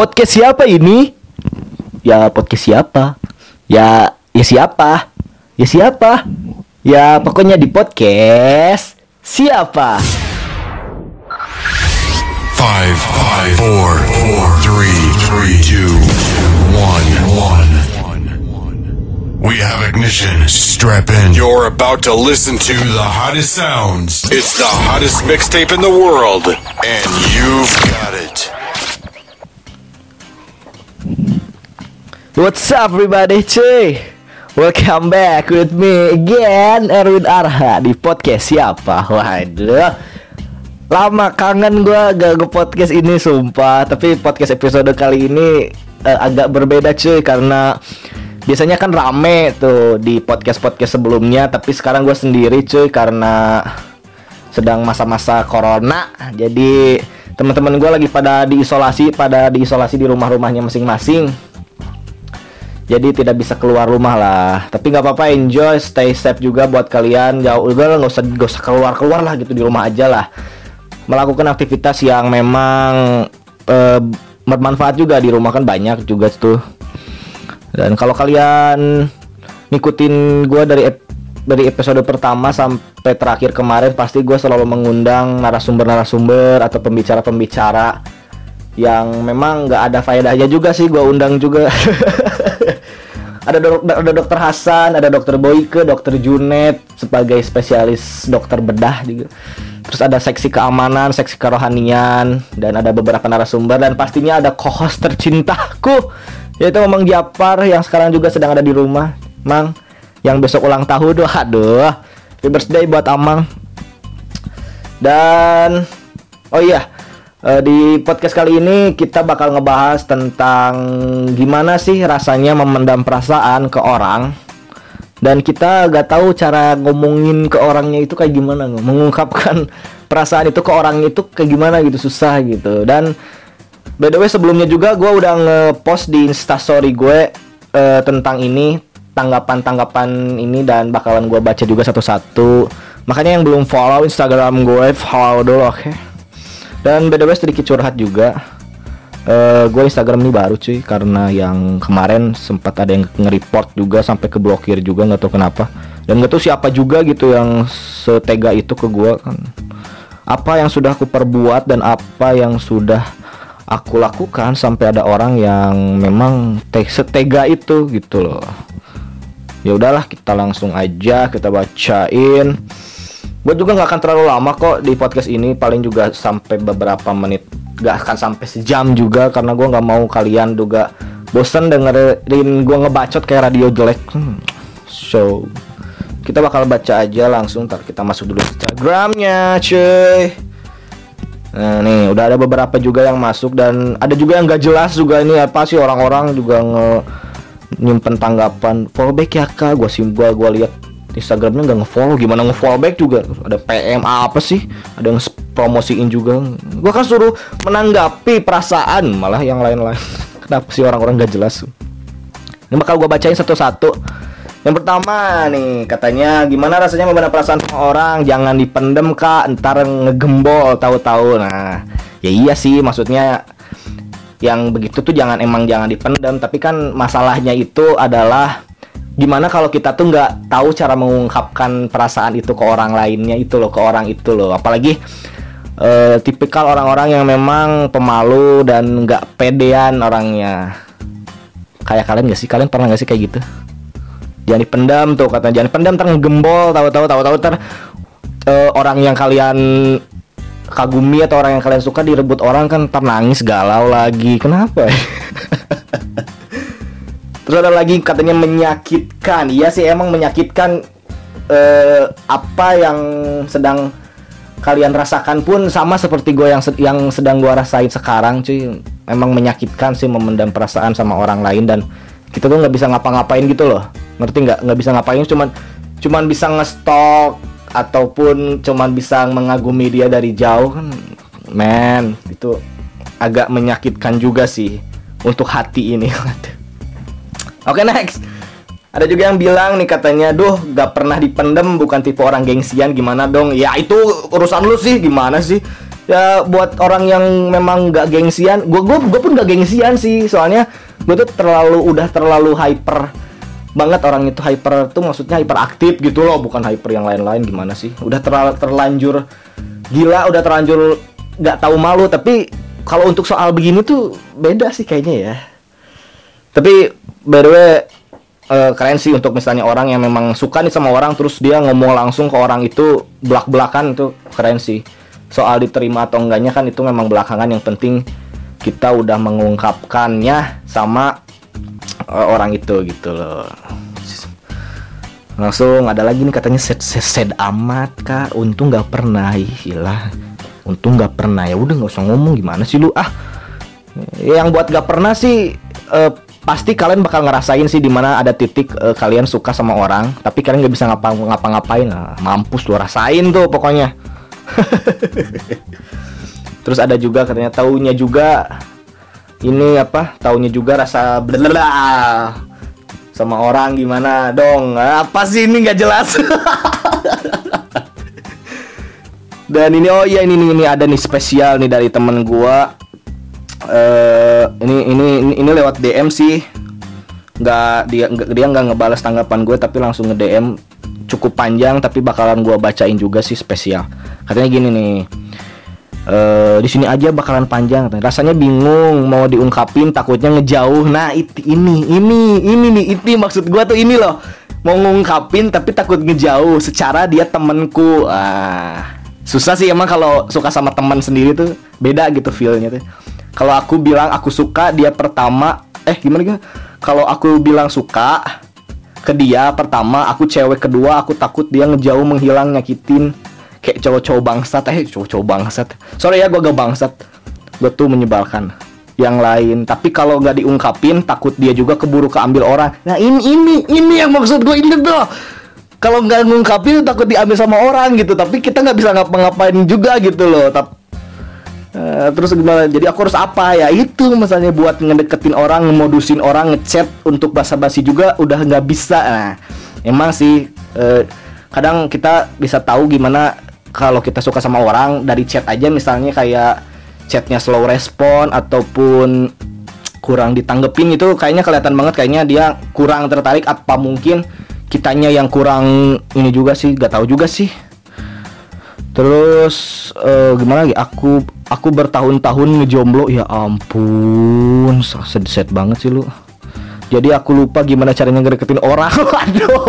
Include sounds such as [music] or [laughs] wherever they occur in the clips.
Podcast siapa ini? Ya podcast siapa? Ya ya siapa? Ya siapa? Ya pokoknya di podcast siapa? Five, five, four, four, three, three, two, one, one. We have ignition. Strap in. You're about to listen to the hottest sounds. It's the hottest mixtape in the world, and you've got it. What's up everybody cuy? Welcome back with me again Erwin Arha di podcast siapa? Waduh. Lama kangen gue gak nge-podcast ini sumpah. Tapi podcast episode kali ini eh, agak berbeda cuy Karena biasanya kan rame tuh di podcast-podcast sebelumnya. Tapi sekarang gue sendiri cuy karena sedang masa-masa corona. Jadi teman-teman gue lagi pada diisolasi Pada diisolasi di rumah-rumahnya masing-masing. Jadi tidak bisa keluar rumah lah. Tapi nggak apa-apa enjoy stay safe juga buat kalian. Jauh udah nggak usah nggak usah keluar keluar lah gitu di rumah aja lah. Melakukan aktivitas yang memang eh, bermanfaat juga di rumah kan banyak juga tuh. Dan kalau kalian ngikutin gue dari ep- dari episode pertama sampai terakhir kemarin pasti gue selalu mengundang narasumber-narasumber atau pembicara-pembicara yang memang nggak ada faedahnya juga sih gue undang juga [laughs] ada dok- ada dokter Hasan, ada dokter Boyke, dokter Junet sebagai spesialis dokter bedah juga. Terus ada seksi keamanan, seksi kerohanian dan ada beberapa narasumber dan pastinya ada co-host tercintaku yaitu Mang Japar yang sekarang juga sedang ada di rumah. Mang yang besok ulang tahun, aduh. Happy birthday buat Amang. Dan oh iya, Eh, di podcast kali ini kita bakal ngebahas tentang gimana sih rasanya memendam perasaan ke orang. Dan kita gak tahu cara ngomongin ke orangnya itu kayak gimana mengungkapkan [laughs] perasaan itu ke orang itu kayak gimana gitu susah gitu. Dan by the way sebelumnya juga gue udah ngepost di instastory gue eh, tentang ini tanggapan-tanggapan ini dan bakalan gue baca juga satu-satu. Makanya yang belum follow instagram gue follow dulu oke? Dan by the way sedikit curhat juga. Eh gue Instagram ini baru cuy karena yang kemarin sempat ada yang nge-report juga sampai ke blokir juga nggak tahu kenapa. Dan nggak tahu siapa juga gitu yang setega itu ke gue kan. Apa yang sudah aku perbuat dan apa yang sudah aku lakukan sampai ada orang yang memang te- setega itu gitu loh ya udahlah kita langsung aja kita bacain. Gue juga nggak akan terlalu lama kok di podcast ini paling juga sampai beberapa menit. Gak akan sampai sejam juga karena gue nggak mau kalian juga bosen dengerin gue ngebacot kayak radio jelek. Hmm, so kita bakal baca aja langsung ntar kita masuk dulu instagramnya cuy. Nah nih udah ada beberapa juga yang masuk dan ada juga yang gak jelas juga ini apa sih orang-orang juga nge nyimpen tanggapan follow back ya kak. Gue sim gua gua lihat Instagramnya nggak ngefollow. Gimana ngefollow back juga? Ada PM apa sih? Ada yang promosiin juga. Gua kan suruh menanggapi perasaan malah yang lain-lain. [laughs] Kenapa sih orang-orang gak jelas? Ini bakal gua bacain satu-satu. Yang pertama nih katanya gimana rasanya memendam perasaan orang? Jangan dipendem kak. Ntar ngegembol tahu-tahu. Nah ya iya sih maksudnya yang begitu tuh jangan emang jangan dipendam. Tapi kan masalahnya itu adalah gimana kalau kita tuh nggak tahu cara mengungkapkan perasaan itu ke orang lainnya itu loh ke orang itu loh. Apalagi eh, tipikal orang-orang yang memang pemalu dan nggak pedean orangnya. Kayak kalian gak sih? Kalian pernah gak sih kayak gitu? Jangan dipendam tuh katanya. Jangan pendam ntar ngegembol tahu-tahu tahu-tahu ntar eh, orang yang kalian kagumi atau orang yang kalian suka direbut orang kan ntar nangis galau lagi kenapa? [laughs] Terus ada lagi katanya menyakitkan. Iya sih emang menyakitkan eh, apa yang sedang kalian rasakan pun sama seperti gue yang yang sedang gue rasain sekarang cuy. Emang menyakitkan sih memendam perasaan sama orang lain dan kita tuh nggak bisa ngapa-ngapain gitu loh. Ngerti nggak? Nggak bisa ngapain cuman cuman bisa ngestok ataupun cuman bisa mengagumi dia dari jauh kan man itu agak menyakitkan juga sih untuk hati ini. [laughs] Oke next. Ada juga yang bilang nih katanya Duh gak pernah dipendem bukan tipe orang gengsian gimana dong? Ya itu urusan lu sih gimana sih? Ya buat orang yang memang nggak gengsian gue gue gue pun nggak gengsian sih soalnya gue tuh terlalu udah terlalu hyper banget orang itu hyper tuh maksudnya hyperaktif gitu loh bukan hyper yang lain-lain gimana sih? Udah terlalu terlanjur gila udah terlanjur nggak tahu malu tapi kalau untuk soal begini tuh beda sih kayaknya ya. Tapi by the way eh, keren sih untuk misalnya orang yang memang suka nih sama orang terus dia ngomong langsung ke orang itu belak-belakan itu keren sih. Soal diterima atau enggaknya kan itu memang belakangan yang penting kita udah mengungkapkannya sama orang itu gitu loh. Langsung ada lagi nih katanya set set, set amat kak. Untung nggak pernah. Ih, gila untung nggak pernah. Ya udah nggak usah ngomong. Gimana sih lu? Ah. Yang buat gak pernah sih eh, pasti kalian bakal ngerasain sih di mana ada titik eh, kalian suka sama orang tapi kalian nggak bisa ngapa ngapa-ngapain. Nah, mampus lu rasain tuh pokoknya. [laughs] Terus ada juga katanya taunya juga ini apa? Taunya juga rasa bla sama orang gimana dong? Apa sih ini? Nggak jelas. [laughs] Dan ini oh iya ini ini, ada nih spesial nih dari temen gua. Eh ini ini ini, ini lewat DM sih. Nggak dia dia nggak ngebalas tanggapan gue tapi langsung nge DM cukup panjang tapi bakalan gua bacain juga sih spesial. Katanya gini nih eh di sini aja bakalan panjang. Rasanya bingung mau diungkapin takutnya ngejauh. Nah itu ini ini ini nih itu maksud gua tuh ini loh. Mau ngungkapin tapi takut ngejauh secara dia temenku ah susah sih emang kalau suka sama teman sendiri tuh. Beda gitu feelnya tuh. Kalau aku bilang aku suka dia pertama eh gimana gimana kalau aku bilang suka ke dia pertama aku cewek kedua aku takut dia ngejauh menghilang nyakitin kayak cowok-cowok bangsat eh cowok-cowok bangsat. Sorry ya gue gak bangsat. Gue tuh menyebalkan yang lain. Tapi kalau nggak diungkapin takut dia juga keburu keambil orang. Nah ini ini ini yang maksud gue ini tuh. Kalau nggak ngungkapin takut diambil sama orang gitu. Tapi kita nggak bisa ngapa-ngapain juga gitu loh. Tapi Eh, terus gimana? Jadi aku harus apa ya? Itu misalnya buat ngedeketin orang, ngemodusin orang, ngechat untuk basa-basi juga udah nggak bisa. Nah, emang sih eh, kadang kita bisa tahu gimana kalau kita suka sama orang dari chat aja misalnya kayak chatnya slow respon ataupun kurang ditanggepin itu kayaknya kelihatan banget kayaknya dia kurang tertarik apa mungkin kitanya yang kurang ini juga sih gak tahu juga sih Terus eh, gimana lagi? Aku aku bertahun-tahun ngejomblo ya ampun, set banget sih lu. Jadi aku lupa gimana caranya ngedeketin orang. [laughs] Waduh,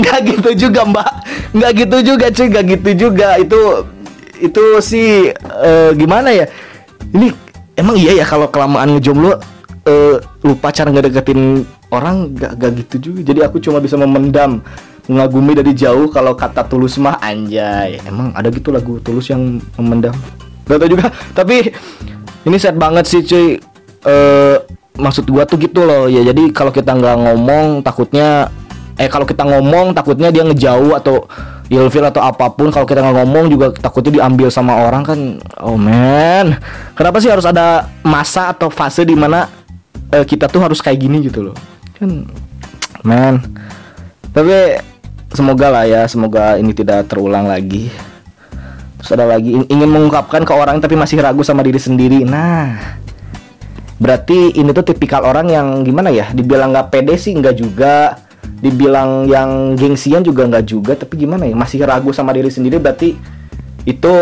nggak gitu juga mbak, nggak gitu juga cuy, nggak gitu juga. Itu itu sih eh, gimana ya? Ini emang iya ya kalau kelamaan ngejomblo eh, lupa cara ngedeketin orang, nggak nggak gitu juga. Jadi aku cuma bisa memendam mengagumi dari jauh kalau kata tulus mah anjay emang ada gitu lagu tulus yang memendam gak tau juga tapi ini set banget sih cuy eh maksud gua tuh gitu loh. Ya jadi kalau kita nggak ngomong takutnya eh kalau kita ngomong takutnya dia ngejauh atau ilfil atau apa pun. Kalau kita nggak ngomong juga takutnya diambil sama orang kan. Oh man. Kenapa sih harus ada masa atau fase di mana eh, kita tuh harus kayak gini gitu loh? Kan man. Tapi semoga lah ya semoga ini tidak terulang lagi. Terus ada lagi in- ingin mengungkapkan ke orang tapi masih ragu sama diri sendiri. Nah berarti ini tuh tipikal orang yang gimana ya? Dibilang nggak pede sih nggak juga. Dibilang yang gengsian juga nggak juga tapi gimana ya? Masih ragu sama diri sendiri berarti itu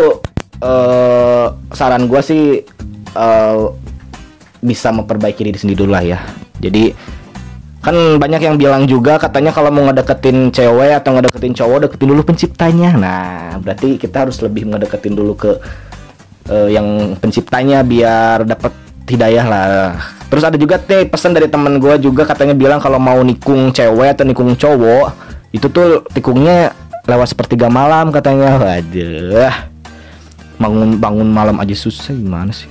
eh saran gua sih eh bisa memperbaiki diri sendiri dulu lah ya. Jadi kan banyak yang bilang juga katanya kalau mau ngedeketin cewek atau ngedeketin cowok deketin dulu penciptanya. Nah berarti kita harus lebih ngedeketin dulu ke eh, yang penciptanya biar dapat hidayah lah. Terus ada juga teh pesan dari teman gue juga katanya bilang kalau mau nikung cewek atau nikung cowok itu tuh tikungnya lewat sepertiga malam katanya. Waduh. Bangun bangun malam aja susah gimana sih?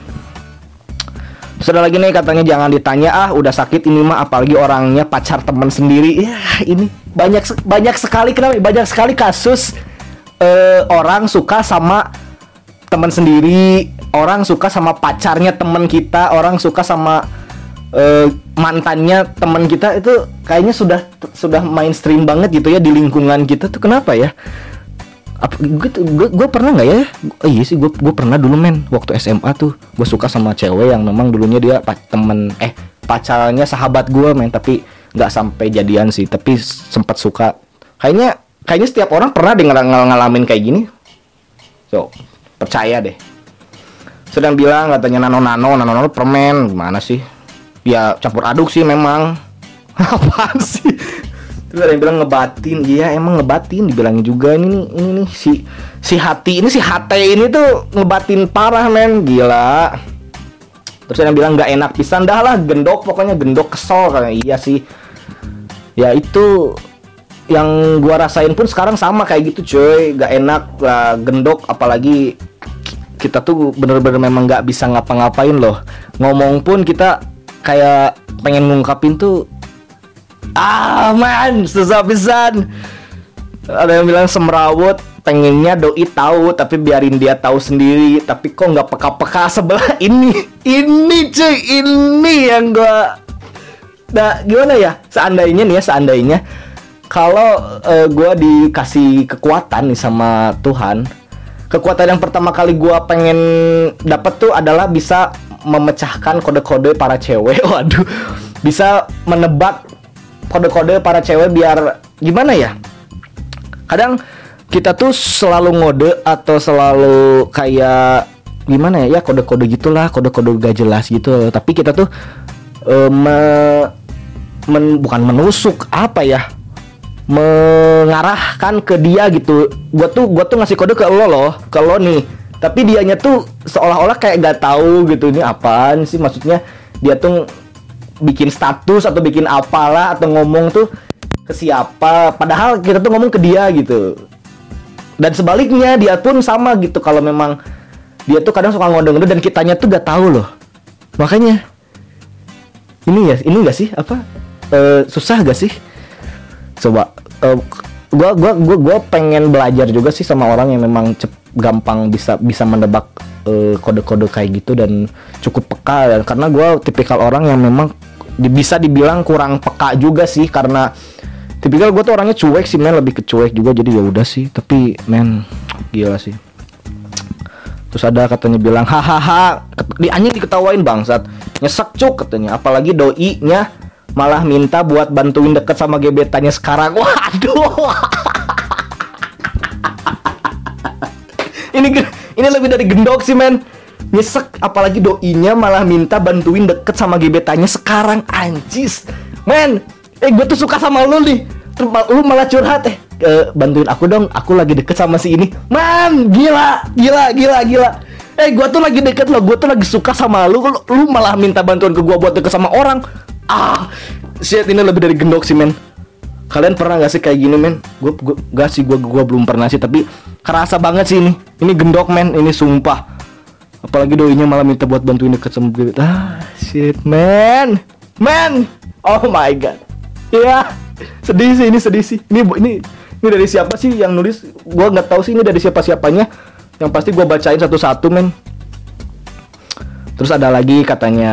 Ada lagi nih katanya jangan ditanya ah udah sakit ini mah apalagi orangnya pacar teman sendiri. Ya ini banyak banyak sekali kenapa? Banyak sekali kasus eh, orang suka sama teman sendiri, orang suka sama pacarnya teman kita, orang suka sama eh, mantannya teman kita itu kayaknya sudah sudah mainstream banget gitu ya di lingkungan kita tuh. Kenapa ya? apa gue gue pernah nggak ya? Oh, iya sih gue gue pernah dulu men waktu SMA tuh. Gue suka sama cewek yang memang dulunya dia temen eh pacarnya sahabat gue men tapi nggak sampai jadian sih tapi sempat suka. Kayaknya kayaknya setiap orang pernah ngal- ngalamin kayak gini. So percaya deh sedang bilang katanya nano nano nano nano permen. Gimana sih? Ya campur aduk sih memang. [laughs] Apaan sih? Terus ada yang bilang ngebatin. Iya emang ngebatin dibilangin juga. Ini nih ini nih si si hati ini si hati ini tuh ngebatin parah men. Gila. Terus ada yang bilang nggak enak pisan. Dah lah gendok pokoknya gendok kesel. Kayak iya sih. Ya itu yang gua rasain pun sekarang sama kayak gitu cuy. Gak enak lah gendok apalagi kita tuh bener-bener memang nggak bisa ngapa-ngapain loh. Ngomong pun kita kayak pengen ngungkapin tuh ah man susah pisan. Ada yang bilang semrawut pengennya doi tahu tapi biarin dia tahu sendiri. Tapi kok nggak peka-peka sebelah [laughs] ini? Ini cuy ini yang gua nah gimana ya? Seandainya nih ya seandainya kalau eh, gua dikasih kekuatan nih sama Tuhan kekuatan yang pertama kali gua pengen dapat tuh adalah bisa memecahkan kode-kode para cewek. [laughs] Waduh. Bisa menebak kode-kode para cewek biar gimana ya? Kadang kita tuh selalu ngode atau selalu kayak gimana ya? Ya kode-kode gitulah kode-kode gak jelas gitu. Tapi kita tuh me- men- bukan menusuk apa ya mengarahkan ke dia gitu. Gua tuh gua tuh ngasih kode ke lo loh ke lo nih. Tapi dianya tuh seolah-olah kayak gak tahu gitu ini apaan sih? Maksudnya dia tuh bikin status atau bikin apalah atau ngomong tuh ke siapa. Padahal kita tuh ngomong ke dia gitu. Dan sebaliknya dia pun sama gitu kalau memang dia tuh kadang suka ngode-ngode dan kitanya tuh gak tahu loh. Makanya ini ya ini gak sih? Apa? Eh, susah gak sih? Coba eh, gua gua gua gua pengen belajar juga sih sama orang yang memang cep, gampang bisa bisa menebak eh, kode-kode kayak gitu dan cukup peka dan karena gua tipikal orang yang memang di- bisa dibilang kurang peka juga sih karena tipikal gue tuh orangnya cuek sih men lebih ke cuek juga jadi ya udah sih. Tapi men gila sih. Terus ada katanya bilang hahaha di anjing diketawain bangsat. Nyesek cuk katanya. Apalagi doi nya malah minta buat bantuin deket sama gebetannya sekarang. Waduh. Ini ini lebih dari gendok sih men. Nyesek apalagi doinya malah minta bantuin deket sama gebetannya sekarang. Anjis. Men eh gue tuh suka sama lu nih. Lu malah curhat eh "Eh, bantuin aku dong. Aku lagi deket sama si ini. Man gila gila gila gila. Eh gue tuh lagi deket lo gue tuh lagi suka sama lu. Lu, lu malah minta bantuan ke gue buat deket sama orang ah shit ini lebih dari gendok sih men Kalian pernah gak sih kayak gini men? Gue gue gak sih gue gua belum pernah sih tapi kerasa banget sih ini. Ini gendok men, ini sumpah. Apalagi doinya malah minta buat bantuin deket sama gue. Ah, shit man. Man. Oh my god. Ya, sedih sih ini sedih sih. Ini ini ini dari siapa sih yang nulis? Gue nggak tahu sih ini dari siapa siapanya. Yang pasti gue bacain satu-satu men. Terus ada lagi katanya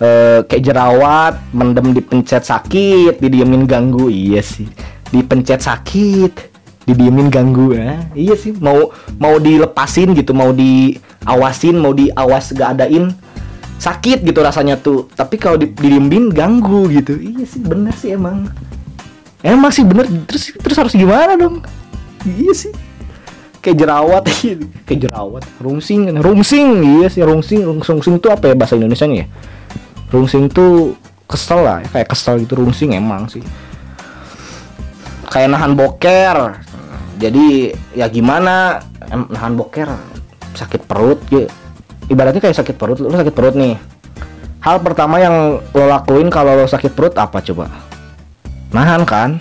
eh, kayak jerawat, mendem dipencet sakit, didiemin ganggu. Iya sih. Dipencet sakit, didiemin ganggu ya. Iya sih, mau mau dilepasin gitu, mau diawasin, mau diawas gak adain sakit gitu rasanya tuh. Tapi kalau di, didiemin ganggu gitu. Iya sih, bener sih emang. Emang sih bener. Terus terus harus gimana dong? Iya sih kayak jerawat. [laughs] Kayak jerawat. Rungsing. Rungsing. Iya sih rungsing. Rungsing, itu apa ya bahasa Indonesia nya ya? Rungsing tuh kesel lah kayak kesel gitu rungsing emang sih. Kayak nahan boker. Jadi ya gimana? Nahan boker. Sakit perut. Gitu ibaratnya kayak sakit perut. Lu sakit perut nih. Hal pertama yang lo lakuin kalau lo sakit perut apa coba? Nahan kan?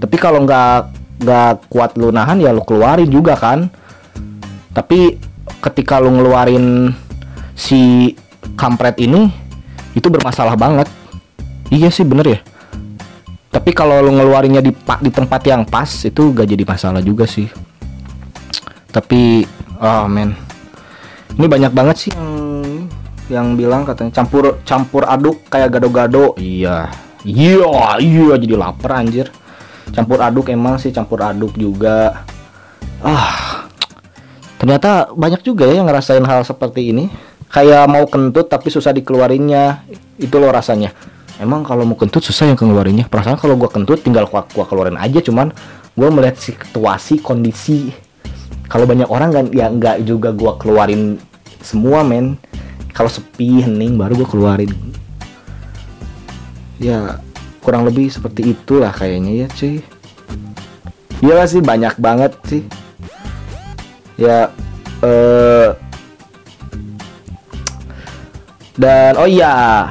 Tapi kalau nggak nggak kuat lu nahan ya lu keluarin juga kan. Tapi ketika lu ngeluarin si kampret ini itu bermasalah banget. Iya sih bener ya. Tapi kalau lu ngeluarinnya di di tempat yang pas itu gak jadi masalah juga sih. Tapi oh men. Ini banyak banget sih yang yang bilang katanya campur campur aduk kayak gado-gado. Iya. Iya iya jadi lapar anjir campur aduk emang sih campur aduk juga. Ah ternyata banyak juga ya yang ngerasain hal seperti ini. Kayak mau kentut tapi susah dikeluarinnya. Itu loh rasanya. Emang kalau mau kentut susah yang keluarinnya perasaan kalau gua kentut tinggal gua, gua keluarin aja cuman gua melihat situasi kondisi. Kalau banyak orang kan ya nggak juga gua keluarin semua men. Kalau sepi hening baru gua keluarin. Ya kurang lebih seperti itulah kayaknya ya cuy. Iya sih banyak banget sih. Ya eh dan oh iya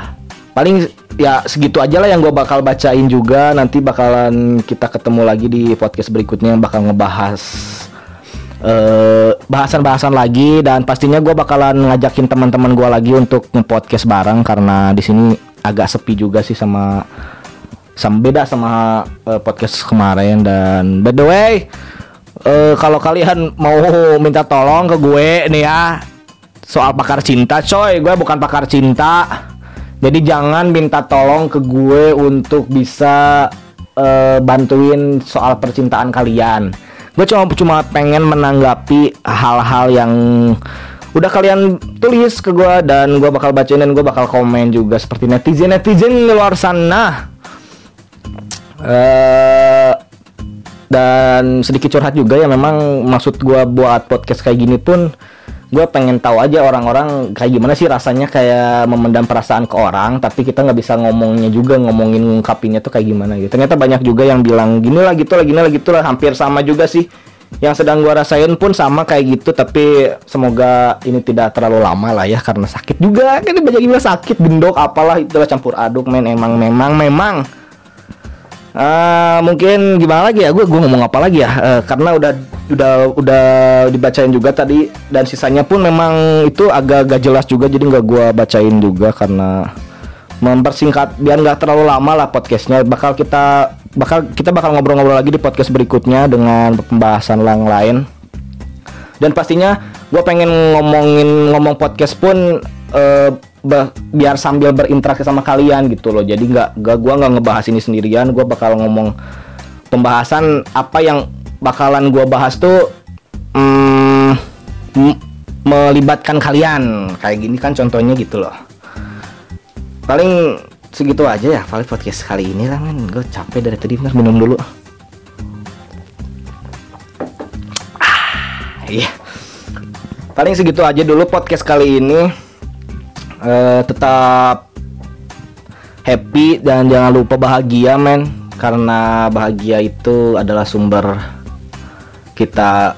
paling ya segitu aja lah yang gue bakal bacain juga. Nanti bakalan kita ketemu lagi di podcast berikutnya yang bakal ngebahas eh, bahasan-bahasan lagi. Dan pastinya gue bakalan ngajakin teman-teman gue lagi untuk nge-podcast bareng karena di sini agak sepi juga sih sama sama beda sama eh, podcast kemarin dan by the way eh, kalau kalian mau minta tolong ke gue nih ya soal pakar cinta coy gue bukan pakar cinta. Jadi jangan minta tolong ke gue untuk bisa eh, bantuin soal percintaan kalian. Gue cuma cuma pengen menanggapi hal-hal yang udah kalian tulis ke gue dan gue bakal bacain dan gue bakal komen juga seperti netizen netizen di luar sana eh dan sedikit curhat juga ya memang maksud gua buat podcast kayak gini pun gue pengen tahu aja orang-orang kayak gimana sih rasanya kayak memendam perasaan ke orang tapi kita nggak bisa ngomongnya juga ngomongin ngungkapinnya tuh kayak gimana gitu. Ternyata banyak juga yang bilang gini lah gitu lah gini lah gitu lah. Hampir sama juga sih. Yang sedang gua rasain pun sama kayak gitu tapi semoga ini tidak terlalu lama lah ya karena sakit juga. Kan banyak bilang sakit gendok apalah itulah campur aduk men. Emang memang memang Ah, mungkin gimana lagi ya? Gue gue ngomong apa lagi ya? Eh, karena udah udah udah dibacain juga tadi dan sisanya pun memang itu agak gak jelas juga jadi nggak gue bacain juga karena mempersingkat biar nggak terlalu lama lah podcastnya. Bakal kita bakal kita bakal ngobrol-ngobrol lagi di podcast berikutnya dengan pembahasan yang lain. Dan pastinya gue pengen ngomongin ngomong podcast pun ba- biar sambil berinteraksi sama kalian gitu loh. Jadi nggak nggak gue nggak ngebahas ini sendirian. Gue bakal ngomong pembahasan apa yang bakalan gue bahas tuh mm, melibatkan kalian. Kayak gini kan contohnya gitu loh. Paling segitu aja ya paling podcast kali ini lah men gue capek dari tadi bentar minum dulu. Ah iya. Paling segitu aja dulu podcast kali ini Eh, tetap happy dan jangan lupa bahagia men. Karena bahagia itu adalah sumber kita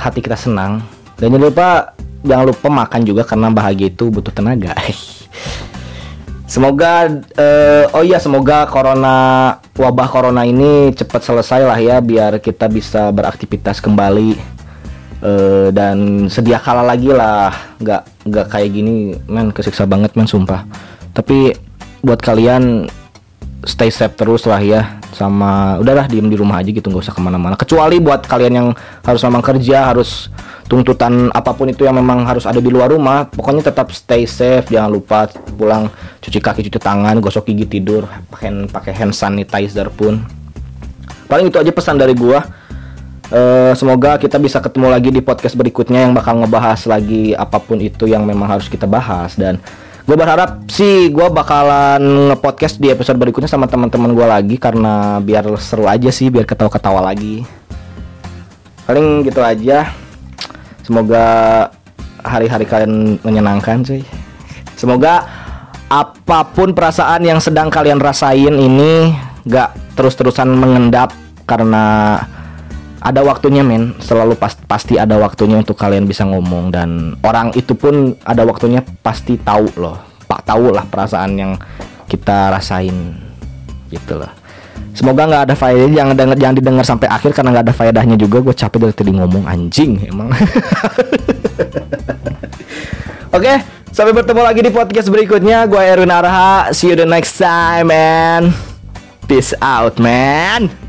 hati kita senang. Dan jangan lupa jangan lupa makan juga karena bahagia itu butuh tenaga. [laughs] Semoga eh, oh iya semoga corona wabah corona ini cepat selesai lah ya biar kita bisa beraktivitas kembali Eh, dan sedia kala lagi lah. Nggak nggak kayak gini men. Kesiksa banget men sumpah. Tapi buat kalian stay safe terus lah ya. Sama udahlah diem di rumah aja gitu nggak usah ke mana-mana. Kecuali buat kalian yang harus memang kerja harus tuntutan apa pun itu yang memang harus ada di luar rumah pokoknya tetap stay safe. Jangan lupa pulang cuci kaki cuci tangan gosok gigi tidur pakai pakai hand sanitizer pun. Paling itu aja pesan dari gua Eh, semoga kita bisa ketemu lagi di podcast berikutnya yang bakal ngebahas lagi apa pun itu yang memang harus kita bahas. Dan gue berharap sih gue bakalan nge-podcast di episode berikutnya sama teman-teman gue lagi karena biar seru aja sih biar ketawa-ketawa lagi. Paling gitu aja. Semoga hari-hari kalian menyenangkan sih semoga apa pun perasaan yang sedang kalian rasain ini gak terus-terusan mengendap karena ada waktunya men. Selalu pas, pasti ada waktunya untuk kalian bisa ngomong. Dan orang itu pun ada waktunya pasti tahu loh. Pak tahu lah perasaan yang kita rasain. Gitu loh. Semoga nggak ada faedah jangan denger jangan didengar sampai akhir karena nggak ada faedahnya juga. Gue capek dari tadi ngomong anjing emang. [laughs] Oke sampai bertemu lagi di podcast berikutnya. Gue Erwin Arha see you the next time man. Peace out man